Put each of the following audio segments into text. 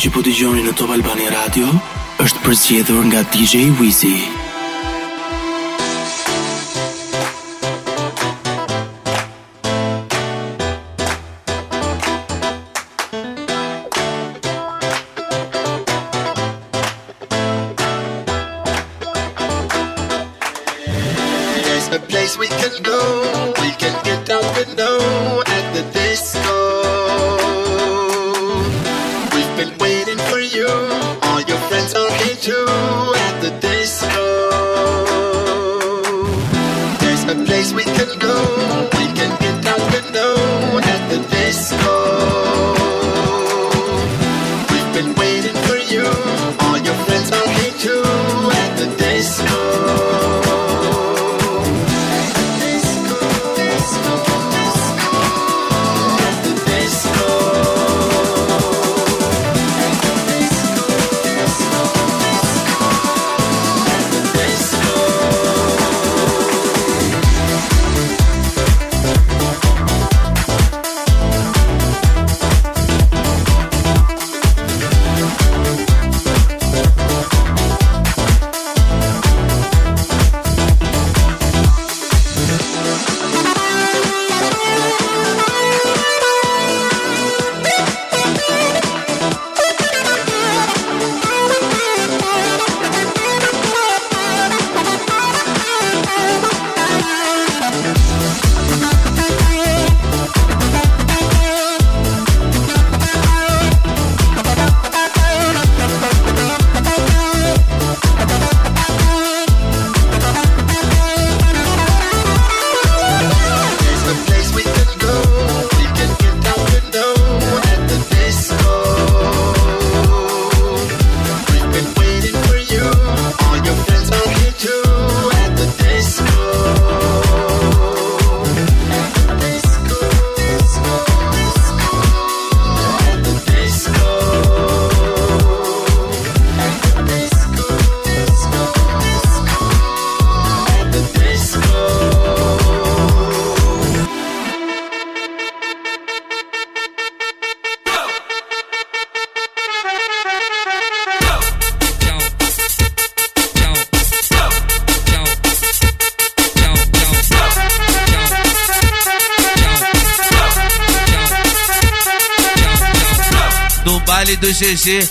që po dëgjoni në Top Albani Radio është përzgjedhur nga DJ Wizi. Wizzy.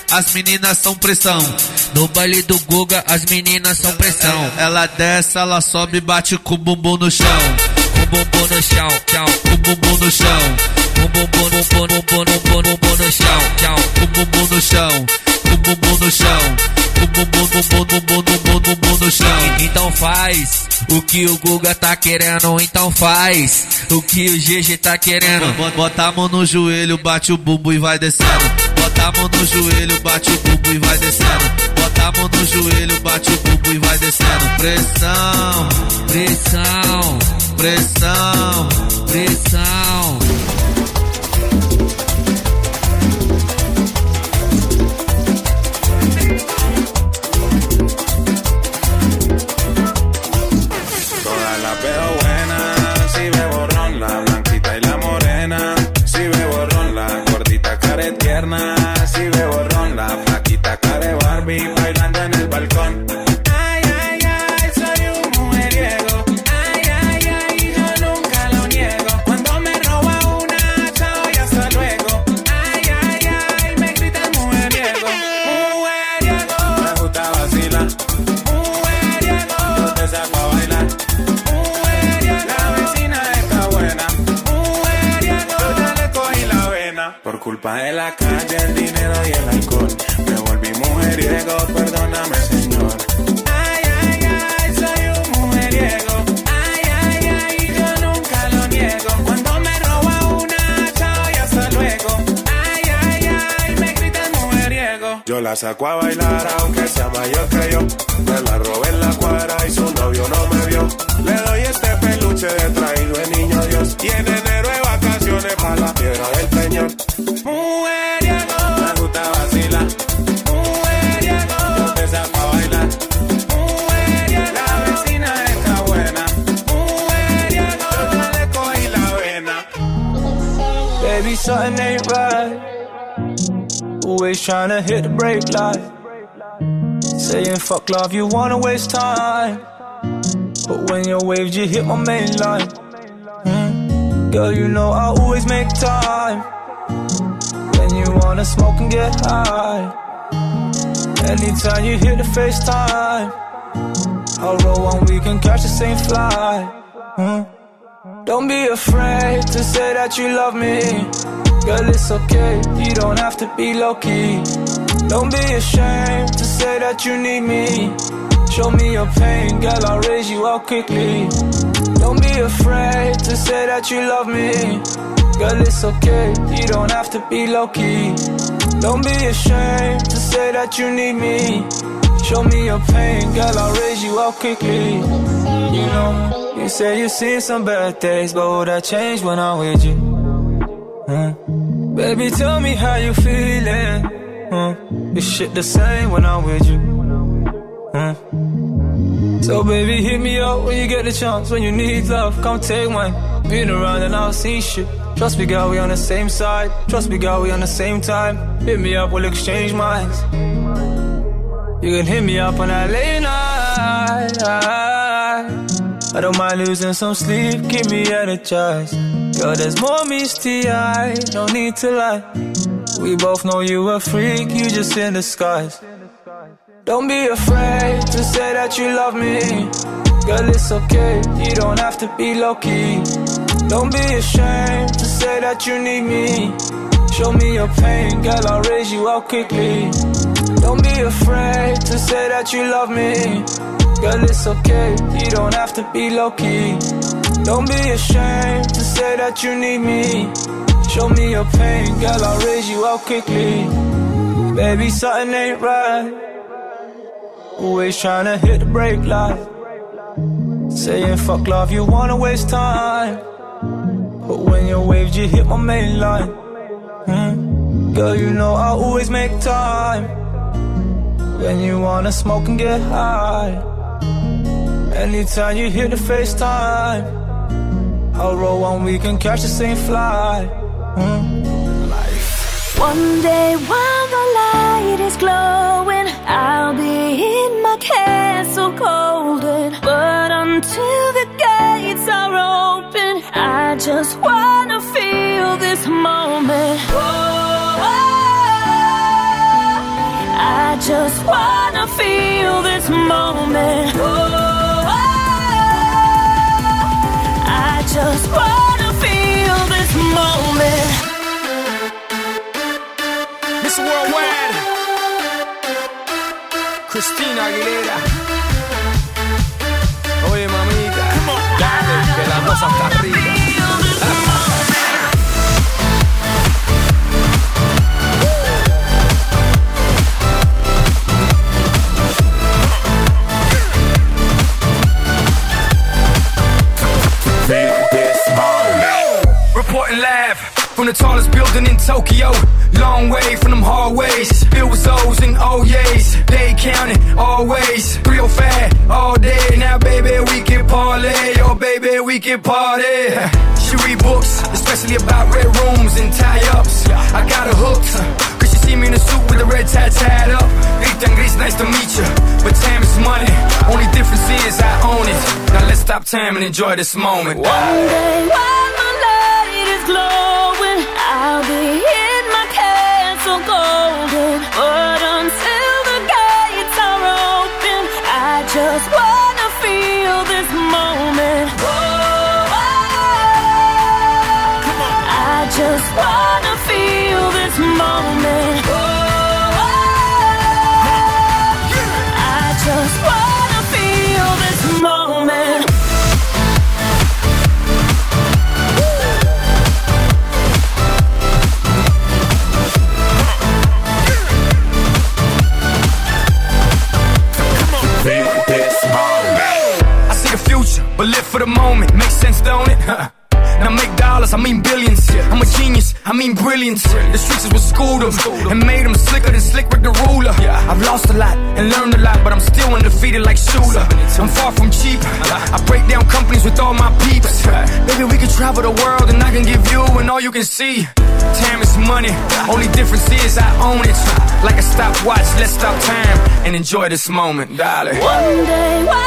As meninas são pressão. No baile do Guga, as meninas são pressão. Ela desce, ela sobe, bate com o bumbum no chão. Com o bumbum no chão, tchau, com o bumbum no chão. Com o bumbum, bumbum, bumbum, bumbum, bumbum no chão, tchau, com o bumbum no chão. Com o bumbum no chão. O bumbum, bumbum, bumbum, bumbum, bumbum no chão. Então faz o que o Guga tá querendo, então faz o que o GG tá querendo. Bota a mão no joelho, bate o bumbum e vai descendo. Bota a mão no joelho, bate o bumbum e vai descendo. Bota a mão no joelho, bate o bumbum e vai descendo. Pressão, pressão, pressão, pressão. sacó a bailar trying to hit the brake light. Saying fuck love, you wanna waste time. But when your waves, you hit my main line. Mm. Girl, you know I always make time. When you wanna smoke and get high. Anytime you hit the FaceTime. I'll roll one, we can catch the same flight. Mm. Don't be afraid to say that you love me. Girl, it's okay, you don't have to be low key. Don't be ashamed to say that you need me. Show me your pain, girl, I'll raise you up quickly. Don't be afraid to say that you love me. Girl, it's okay, you don't have to be low key. Don't be ashamed to say that you need me. Show me your pain, girl, I'll raise you up quickly. You know, you say you've seen some bad days, but will that change when I'm with you? Huh? Baby, tell me how you feeling. Huh? Is shit the same when I'm with you? So baby, hit me up when you get the chance. When you need love, come take mine. Been around and I've seen shit. Trust me, girl, we on the same side. Trust me, girl, we on the same time. Hit me up, we'll exchange minds. You can hit me up on that late night. I don't mind losing some sleep, keep me energized. Girl, there's more misty eye, no need to lie. We both know you a freak, you just in disguise. Don't be afraid to say that you love me. Girl, it's okay, you don't have to be low key. Don't be ashamed to say that you need me. Show me your pain, girl, I'll raise you up quickly. Don't be afraid to say that you love me. Girl, it's okay, you don't have to be low key. Don't be ashamed to say that you need me. Show me your pain, girl, I'll raise you up quickly. Baby, something ain't right. Always trying to hit the brake light. Saying fuck love, you wanna waste time. But when your waves, you hit my main line. Hmm? Girl, you know I always make time. When you wanna smoke and get high. Anytime you hit the FaceTime. I'll roll one, we can catch the same flight. Hmm? One day while the light is glowing, I'll be in my castle golden. But until the gates are open, I just wanna feel this moment. Oh, I just wanna feel this moment. Oh, just wanna feel this moment. Miss Worldwide, Christina Aguilera. Oye, mamita, dale, que la cosa está live from the tallest building in Tokyo. Long way from them hallways. Filled with O's and oh O's. They counting always. 305 all day. Now, baby, we can parlay. Oh, baby, we can party. She read books, especially about red rooms and tie ups. I got her hooked. Cause she see me in a suit with a red tie tied up. Christian Grey, nice to meet you. But time is money. Only difference is I own it. Now let's stop time and enjoy this moment. One day light is glowing, I'll be in dollars, I mean billions. I'm a genius, I mean brilliance. The streets is what schooled them and made them slicker than slick with the ruler. I've lost a lot and learned a lot, but I'm still undefeated like Shula. I'm far from cheap. I break down companies with all my peeps. Maybe we could travel the world and I can give you and all you can see. Time is money. Only difference is I own it. Like a stopwatch, let's stop time and enjoy this moment, darling. One day.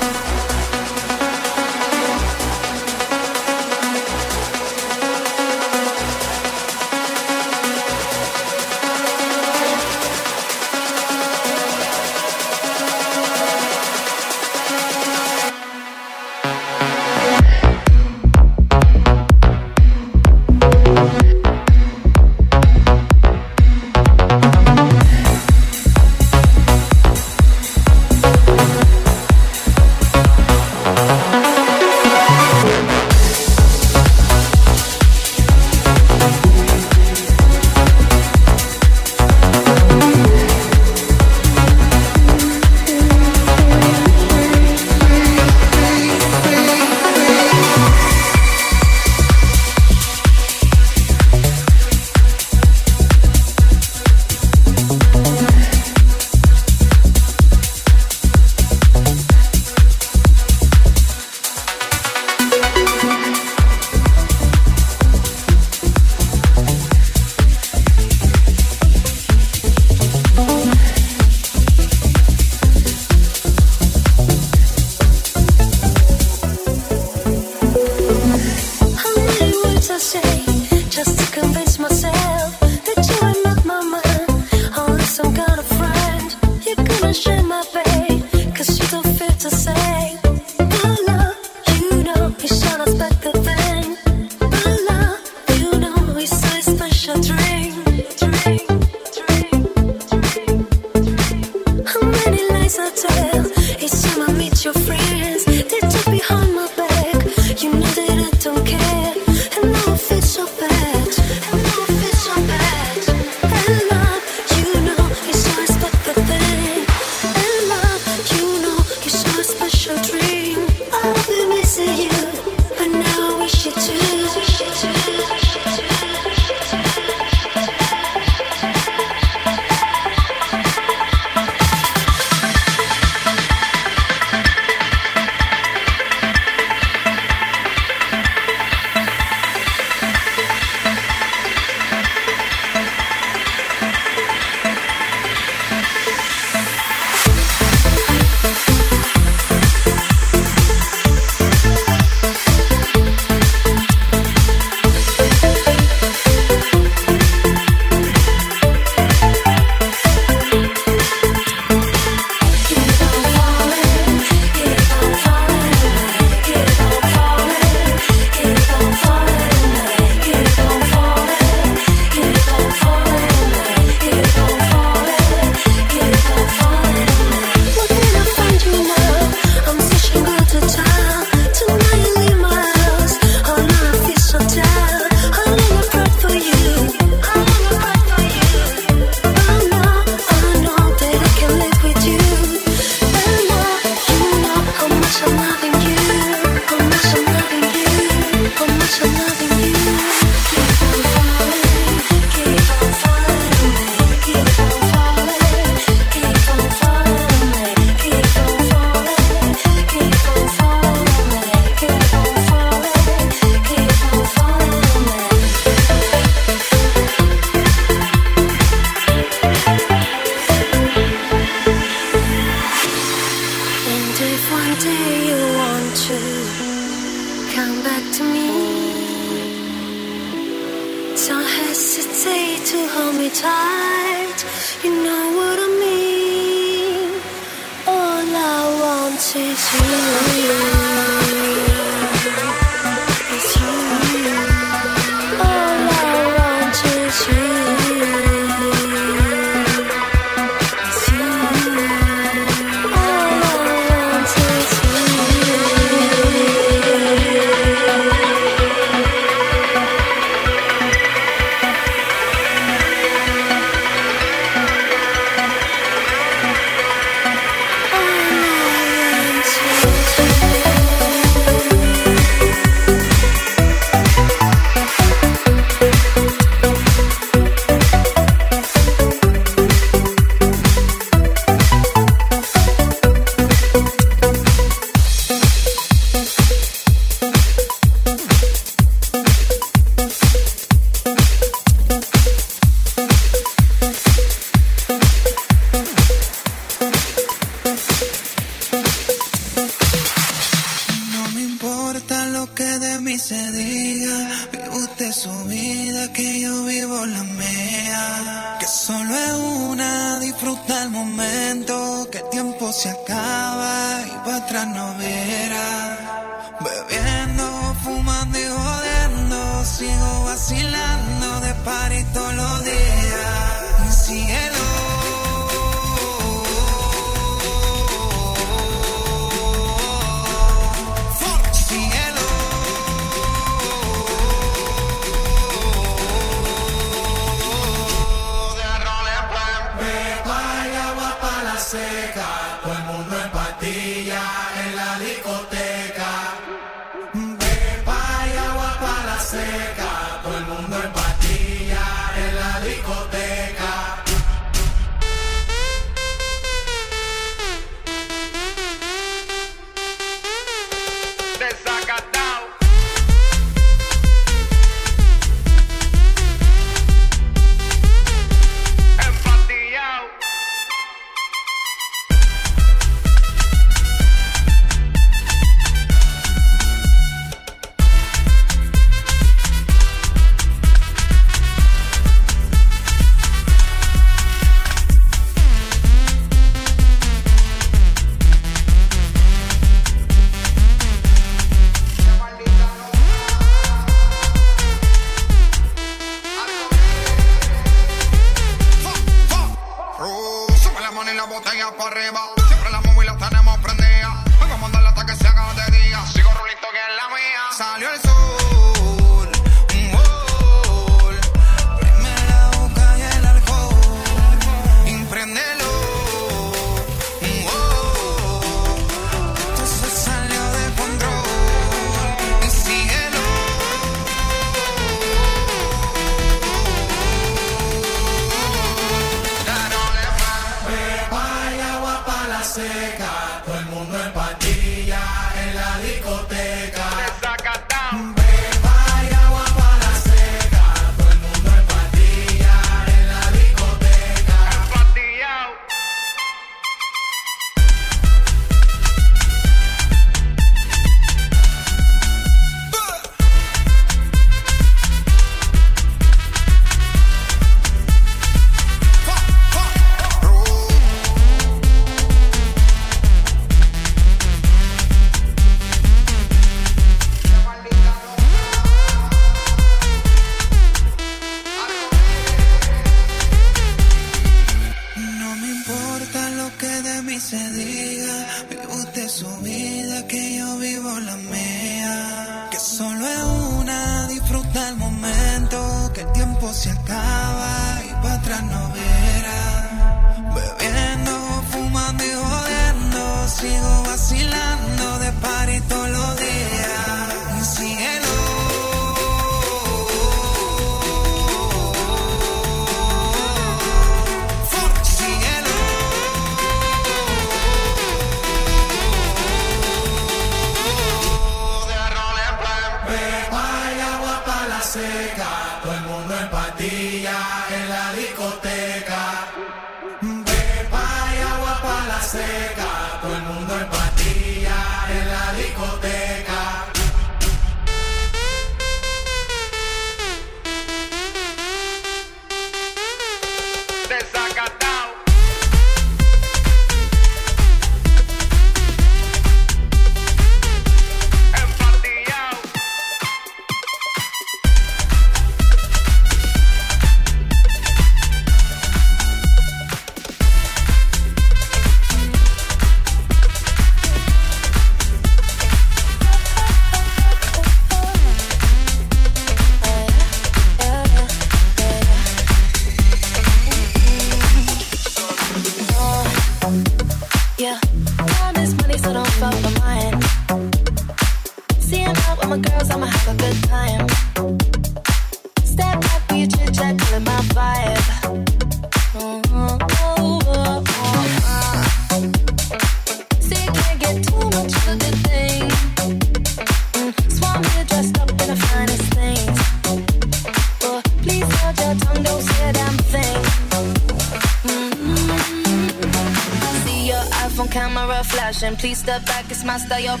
Master your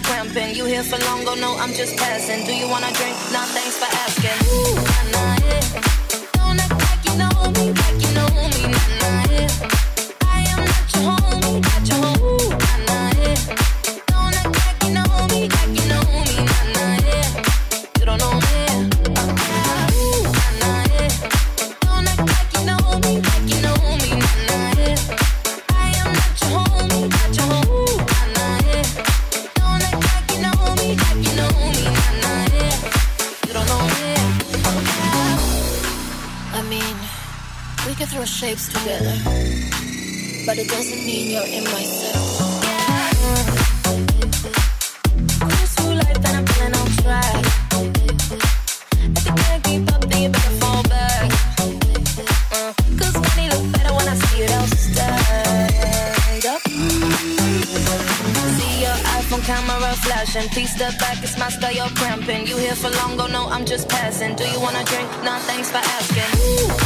step back, it's my style, you're cramping. You here for long, go no, I'm just passing. Do you wanna drink? Nah, thanks for asking. Ooh.